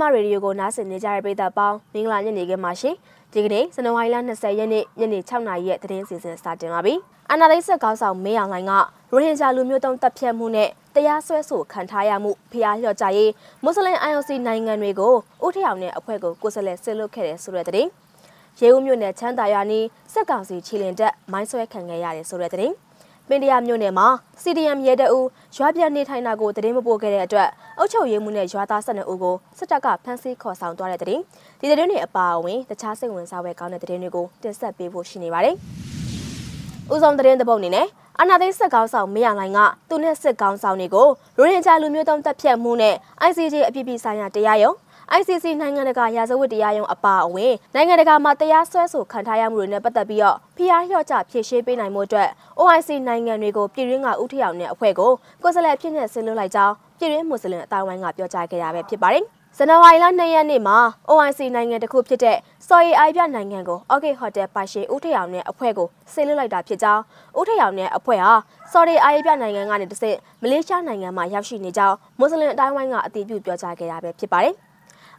မရေဒီယိုကိုနားဆင်နေကြတဲ့ပရိသတ်ပေါင်းမင်္ဂလာညနေခင်းပါရှင်ဒီကနေ့ဇန်နဝါရီလ20ရက်နေ့ညနေ6နာရီရဲ့သတင်းစီစဉ်စတင်ပါပြီ။အနာလိဆက်ကောင်းဆောင်မေးအောင်လိုင်းကရိုဟင်ဂျာလူမျိုးတုံးတပ်ဖြတ်မှုနဲ့တရားစွဲဆိုခံထားရမှုဖျားလျော့ကြရေးမွတ်စလင် IOC နိုင်ငံတွေကိုဥထရောင်နဲ့အဖွဲ့ကိုကိုယ်စားလှယ်ဆစ်လွတ်ခဲ့တယ်ဆိုတဲ့သတင်း။ရေဦးမြို့နယ်ချမ်းသာရွာနီးစက်ကောင်စီချီလင်တက်မိုင်းဆွဲခံခဲ့ရတယ်ဆိုတဲ့သတင်း။ ပင်တရာမြို့နယ်မှာ CDM ရဲတအူရွာပြန်နေထိုင်တာကိုသတင်းမပို့ခဲ့တဲ့အတွက်အုပ်ချုပ်ရေးမှုနဲ့ရွာသား12ဦးကိုစစ်တပ်ကဖမ်းဆီးခေါ်ဆောင်သွားတဲ့သတင်းဒီသတင်းတွေအပါအဝင်တခြားစိတ်ဝင်စားဖွယ်ကောင်းတဲ့သတင်းတွေကိုတင်ဆက်ပေးဖို့ရှိနေပါတယ်။ဦးဆောင်သတင်းသဘုတ်အနေနဲ့အနာသိစစ်ကောင်းဆောင်မရနိုင်ကသူနဲ့စစ်ကောင်းဆောင်တွေကိုရိုဟင်ဂျာလူမျိုးတုံးတပ်ဖြတ်မှုနဲ့ ICJ အပြည်ပြည်ဆိုင်ရာတရားရုံး ICC နိုင်ငံတကာရာဇဝတ်တရားရုံးအပါအဝင်နိုင်ငံတကာမှာတရားစွဲဆိုခံထားရမှုတွေနဲ့ပတ်သက်ပြီးတော့ဖိအားလျှော့ချဖြေရှင်းပေးနိုင်မှုအတွက် OIC နိုင်ငံတွေကိုပြည်ရင်းကဥထရောက်တဲ့အဖွဲ့ကိုကိုယ်စားလှယ်ဖြစ်နေဆင်းလွှတ်လိုက်ကြောင်းပြည်ရင်းမွတ်စလင်အတိုင်းဝိုင်းကပြောကြားခဲ့ရပဲဖြစ်ပါတယ်။ဇန်နဝါရီလ2ရက်နေ့မှာ OIC နိုင်ငံတစ်ခုဖြစ်တဲ့စော်ရီအိုင်ပြနိုင်ငံကို OK Hotel ပိုင်ရှင်ဦးထရောင်နဲ့အဖွဲ့ကိုဆေးလွှတ်လိုက်တာဖြစ်ကြောင်းဦးထရောင်နဲ့အဖွဲ့ဟာစော်ရီအိုင်ပြနိုင်ငံကနေတဆင့်မလေးရှားနိုင်ငံမှာရောက်ရှိနေကြောင်းမွတ်စလင်အတိုင်းဝိုင်းကအတည်ပြုပြောကြားခဲ့ရပဲဖြစ်ပါတယ်။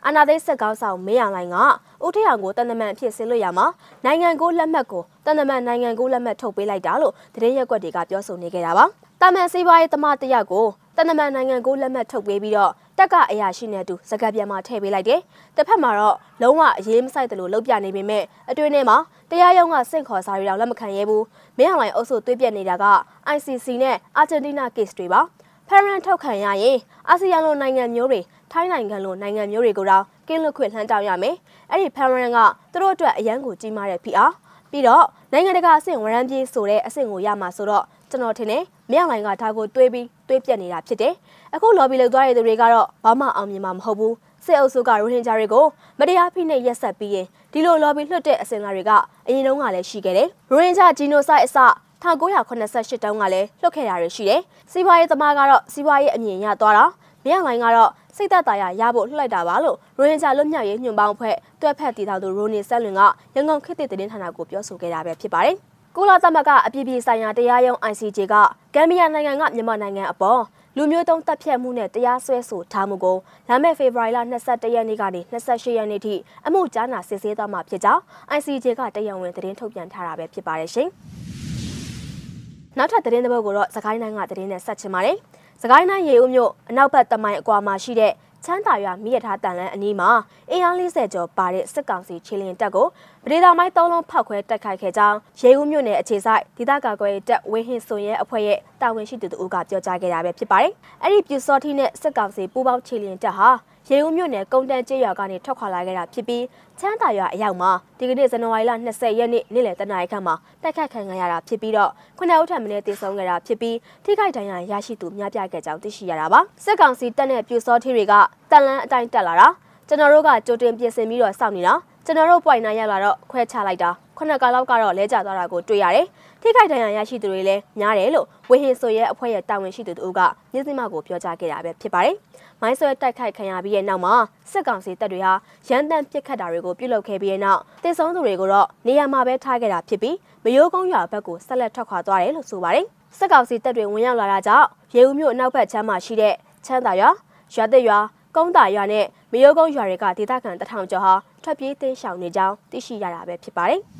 အာနာသိဆက်ကောင်းဆောင်မေးအောင်လိုင်းကဦးထရောင်ကိုတန်တမန်အဖြစ်ဆင်းလို့ရမှာနိုင်ငံကိုလက်မှတ်ကိုတန်တမန်နိုင်ငံကိုလက်မှတ်ထုတ်ပေးလိုက်တာလို့တရင်ရက်ွက်တွေကပြောဆိုနေကြတာပါတာမန်စီးပွားရေးသမားတယောက်ကိုတန်တမန်နိုင်ငံကိုလက်မှတ်ထုတ်ပေးပြီးတော့တက်ကအရာရှိနေတူစကပ်ပြန်မှာထည့်ပေးလိုက်တယ်တစ်ဖက်မှာတော့လုံးဝအရေးမဆိုင်တယ်လို့လုပ်ပြနေပေမဲ့အတွင်းထဲမှာတရားရုံးကစင့်ခေါ်စာရီတောင်လက်မခံရဲဘူးမင်းအောင်လိုင်းအုပ်စုသွေးပြက်နေတာက ICC နဲ့အာဂျင်တီးနား case တွေပါဖရန်ထုတ်ခံရရင်အာဆီယံလိုနိုင်ငံမျိုးတွေ ထိုင်းနိုင်ငံလိုနိုင်ငံမျိုးတွေကိုတော့ကင်းလွတ်ခွင့်လှမ်းတောင်းရမယ်။အဲ့ဒီဖရန်ကသူတို့အတွက်အရန်ကိုကြီးမားတဲ့ဖိအားပြီးတော့နိုင်ငံတကာအဆင့်ဝရမ်းပြေးဆိုတဲ့အဆင့်ကိုရမှာဆိုတော့ကျွန်တော်ထင်တယ်မြောက်လိုင်းကဒါကိုတွေးပြီးတွေးပြက်နေတာဖြစ်တယ်။အခု lobby လုပ်သွားတဲ့သူတွေကတော့ဘာမှအောင်မြင်မှာမဟုတ်ဘူး။စစ်အုပ်စုကရိုဟင်ဂျာတွေကိုမတရားဖိနှိပ်ရက်ဆက်ပြီးရင်ဒီလို lobby လွှတ်တဲ့အဆင့်လာတွေကအရင်တုန်းကလည်းရှိခဲ့တယ်။ရိုဟင်ဂျာဂျီနိုဆိုက်အစ1988တုန်းကလည်းလှုပ်ခဲ့တာတွေရှိတယ်။စီးပွားရေးသမားကတော့စီးပွားရေးအမြင်ရသွားတာမြောက်လိုင်းကတော့ စိတ်သက်သာရရဖို့လှလိုက်တာပါလို့ရိုဟင်ဂျာလွတ်မြောက်ရေးညွှန်ပေါင်းဖွဲ့တွဲဖက်တည်ထောင်သူရိုနီဆက်လွင်ကရန်ကုန်ခေတ်သစ်သတင်းဌာနကိုပြောဆိုခဲ့တာပဲဖြစ်ပါတယ်။ကုလသမဂ္ဂအပြည်ပြည်ဆိုင်ရာတရားရုံး ICJ ကဂမ်ဘီယာနိုင်ငံကမြန်မာနိုင်ငံအပေါ်လူမျိုးတုံးတပ်ဖြတ်မှုနဲ့တရားစွဲဆိုထားမှုကိုလာမယ့်ဖေဖော်ဝါရီလ22ရက်နေ့ကနေ28ရက်နေ့ထိအမှုကြားနာစစ်ဆေးသွားမှာဖြစ်ကြောင်း ICJ ကတရားဝင်သတင်းထုတ်ပြန်ထားတာပဲဖြစ်ပါတယ်ရှင်။နောက်ထပ်သတင်းတစ်ပုဒ်ကိုတော့စကိုင်းတိုင်းကသတင်းနဲ့ဆက်ချင်ပါတယ်။ စကိုင်းတိုင်းရေဦးမြို့အနောက်ဘက်တမိုင်အကွာမှာရှိတဲ့ချမ်းသာရွာမိရထားတန်လန်းအနီးမှာအင်အား40ကျော်ပါတဲ့စစ်ကောင်စီခြေလျင်တပ်ကိုပဒေသာမိုင်းသုံးလုံးဖောက်ခွဲတိုက်ခိုက်ခဲ့ကြောင်းရေဦးမြို့နယ်အခြေစိုက်ဒေသကာကွယ်တပ်ဝင်းဟင်စွန်ရဲအဖွဲ့ရဲ့တာဝန်ရှိသူတို့ကပြောကြားခဲ့တာပဲဖြစ်ပါတယ်။အဲ့ဒီပြူစောတိနဲ့စစ်ကောင်စီပူးပေါင်းခြေလျင်တပ်ဟာ ရေဦးမြို့နယ်ကုန်းတန်းကျေးရွာကနေထွက်ခွာလာခဲ့တာဖြစ်ပြီးချမ်းသာရွာအရောက်မှာဒီကနေ့ဇန်နဝါရီလ20ရက်နေ့နေ့လယ်တနာရီခန့်မှာတိုက်ခတ်ခံရတာဖြစ်ပြီးတော့ခုနှစ်ဦးထပ်မံတည်ဆုံခဲ့တာဖြစ်ပြီးထိခိုက်ဒဏ်ရာရရှိသူများပြားခဲ့ကြောင်းသိရှိရတာပါစစ်ကောင်စီတပ်နဲ့ပြူစောထီတွေကတန်လန်းအတိုင်းတက်လာတာကျွန်တော်တို့ကကြိုတင်ပြင်ဆင်ပြီးတော့စောင့်နေတာကျွန်တော်တို့ပွိုင်နိုင်ရလာတော့ခွဲချလိုက်တာခုနှစ်ကလောက်ကတော့လဲကျသွားတာကိုတွေ့ရတယ် ထိခိုက်ဒဏ်ရာရရှိသူတွေလည်းများတယ်လို့ဝေဟင်ဆိုရဲအဖွဲ့ရဲ့တာဝန်ရှိသူတို့ကမြစ်စမကိုပြောကြားခဲ့တာပဲဖြစ်ပါတယ်။မိုင်းဆွဲတိုက်ခိုက်ခံရပြီးတဲ့နောက်မှာစစ်ကောင်စီတပ်တွေဟာရန်တမ်းပစ်ခတ်တာတွေကိုပြုလုပ်ခဲ့ပြီးတဲ့နောက်တေဆုံးသူတွေကိုတော့နေရာမှာပဲထားခဲ့တာဖြစ်ပြီးမယိုးကုန်းရွာဘက်ကိုဆက်လက်ထွက်ခွာသွားတယ်လို့ဆိုပါတယ်။စစ်ကောင်စီတပ်တွေဝင်ရောက်လာတာကြောင့်ရေဦးမြို့အနောက်ဘက်ချမ်းမှာရှိတဲ့ချမ်းသာရွာရွာသစ်ရွာကုန်းတာရွာနဲ့မယိုးကုန်းရွာတွေကဒေသခံတထောင်ကျော်ဟာထွက်ပြေးသိမ်းရှောင်နေကြောင်းသိရှိရတာပဲဖြစ်ပါတယ်။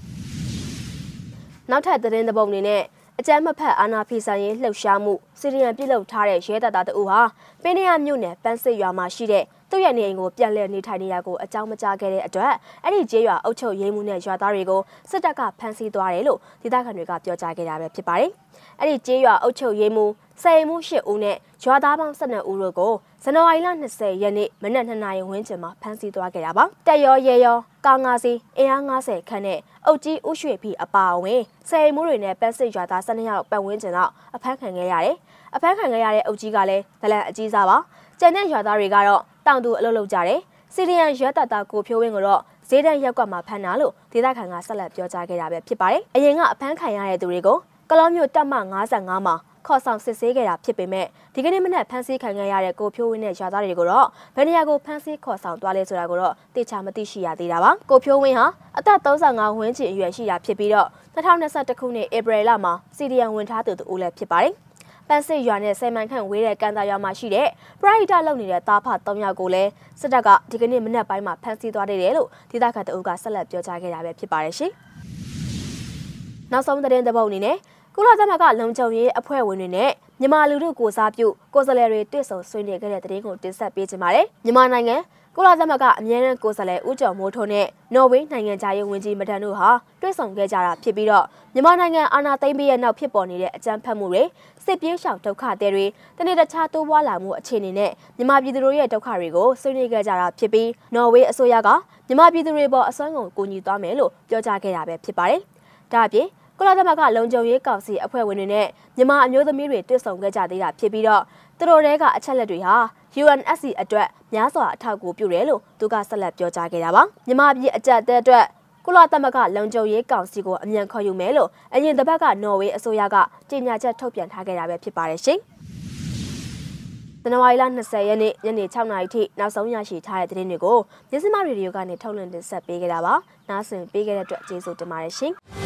နောက်ထပ်သတင်းသဘုံအနေနဲ့အကြမ်းမဖက်အာဏာဖီဆိုင်ရေးလှုပ်ရှားမှုစီရီယံပြုလုပ်ထားတဲ့ရဲတပ်သားတအူဟာပင်းရရမြို့နယ်ပန်းစစ်ရွာမှာရှိတဲ့ သူ့ရဲ့နေအိမ်ကိုပြန်လည်နေထိုင်နေရကိုအကြောင်းမကြားခဲ့တဲ့အတွက်အဲ့ဒီကျေးရွာအုပ်ချုပ်ရေးမှုနဲ့ရွာသားတွေကိုစစ်တပ်ကဖမ်းဆီးသွားတယ်လို့ဒေသခံတွေကပြောကြားခဲ့တာပဲဖြစ်ပါတယ်။အဲ့ဒီကျေးရွာအုပ်ချုပ်ရေးမှုစေမှု၈ဦးနဲ့ရွာသားပေါင်း12ဦးတို့ကိုဇန်နဝါရီလ20ရက်နေ့မနက်2နာရီဝန်းကျင်မှာဖမ်းဆီးသွားခဲ့တာပါတက်ရောရဲရောကားငါးစီးအင်အား90ခန်းနဲ့အုတ်ကြီးဥရွှေဖီအပါအဝင်စေမှုတွေနဲ့ပတ်စစ်ရွာသား12ယောက်ပတ်ဝန်းကျင်တော့အဖမ်းခံခဲ့ရတယ်အဖမ်းခံခဲ့ရတဲ့အုတ်ကြီးကလည်းဒလန်အကြီးစားပါကျန်တဲ့ရွာသားတွေကတော့ တောင်သူအလုပ်လုပ်ကြတယ်စီရီယန်ရွက်တတာကိုဖြိုးဝင်းကတော့ဈေးတန်းရက်ကွက်မှာဖမ်းတာလို့ဒေသခံကဆက်လက်ပြောကြားခဲ့တာပဲဖြစ်ပါတယ်။အရင်ကအဖမ်းခံရတဲ့သူတွေကိုကလောမျိုးတပ်မ55မှာခေါ်ဆောင်စစ်ဆေးခဲ့တာဖြစ်ပေမဲ့ဒီကနေ့မနက်ဖမ်းဆီးခံခဲ့ရတဲ့ကိုဖြိုးဝင်းနဲ့ရွာသားတွေကိုတော့ဗန်နီယာကိုဖမ်းဆီးခေါ်ဆောင်သွားလဲဆိုတာကိုတော့တေချာမသိရှိရသေးတာပါကိုဖြိုးဝင်းဟာအသက်35ဝန်းကျင်အရွယ်ရှိတာဖြစ်ပြီးတော့2021ခုနှစ်ဧပြီလမှာစီဒီယန်ဝင်ထားသူတူလည်းဖြစ်ပါတယ် ပန်းစစ်ရွာနဲ့ဆယ်မိုင်ခန့်ဝေးတဲ့ကန်တာရွာမှာရှိတဲ့ပရိုက်တာလုပ်နေတဲ့တားဖ၃ယောက်ကိုလည်းစစ်တပ်ကဒီကနေ့မနက်ပိုင်းမှာဖမ်းဆီးသွားတယ်လို့ဒေသခံတအုပ်ကဆက်လက်ပြောကြားခဲ့တာပဲဖြစ်ပါတယ်ရှင်။နောက်ဆုံးသတင်းတစ်ပုဒ်အနေနဲ့ ကုလသမဂ္ဂလုံခြုံရေးအဖွဲ့ဝင်တွေနဲ့မြန်မာလူထုကိုစားပြုကိုယ်စားလှယ်တွေတွေ့ဆုံဆွေးနွေးခဲ့တဲ့သတင်းကိုတင်ဆက်ပေးကြပါမယ်။မြန်မာနိုင်ငံကုလသမဂ္ဂအမြဲတမ်းကိုယ်စားလှယ်ဦးကျော်မိုးထွန်းနဲ့နော်ဝေးနိုင်ငံသားရေးဝန်ကြီးမဒန်တို့ဟာတွေ့ဆုံခဲ့ကြတာဖြစ်ပြီးတော့မြန်မာနိုင်ငံအာဏာသိမ်းပြီးရဲ့နောက်ဖြစ်ပေါ်နေတဲ့အကြမ်းဖက်မှုတွေစစ်ပြေးရှောင်ဒုက္ခတွေတွေတနေ့တခြားတိုးပွားလာမှုအခြေအနေနဲ့မြန်မာပြည်သူတို့ရဲ့ဒုက္ခတွေကိုဆွေးနွေးခဲ့ကြတာဖြစ်ပြီးနော်ဝေးအစိုးရကမြန်မာပြည်သူတွေပေါ်အစွမ်းကုန်ကူညီသွားမယ်လို့ပြောကြားခဲ့တာပဲဖြစ်ပါတယ်။ဒါအပြင် ကုလသမဂ္ဂလုံခြုံရေးကောင်စီအဖွဲ့ဝင်တွေနဲ့မြန်မာအမျိုးသမီးတွေတွေ့ဆုံခဲ့ကြသေးတာဖြစ်ပြီးတော့သူတို့တဲကအချက်လက်တွေဟာ UNSC အတွက်များစွာအထောက်အကူပြုတယ်လို့သူကဆက်လက်ပြောကြားခဲ့တာပါမြန်မာပြည်အကြက်တဲ့အတွက်ကုလသမဂ္ဂလုံခြုံရေးကောင်စီကိုအမြန်ခေါ်ယူမယ်လို့အရင်တစ်ပတ်ကနော်ဝေးအစိုးရကကြေညာချက်ထုတ်ပြန်ထားခဲ့တာပဲဖြစ်ပါတယ်ရှင်ဇန်နဝါရီလ20ရက်နေ့ညနေ6နာရီထိနောက်ဆုံးရရှိထားတဲ့သတင်းတွေကိုမြစမရေဒီယိုကနေထုတ်လွှင့်တင်ဆက်ပေးခဲ့တာပါ။နားဆင်ပေးခဲ့တဲ့အတွက်ကျေးဇူးတင်ပါတယ်ရှင်။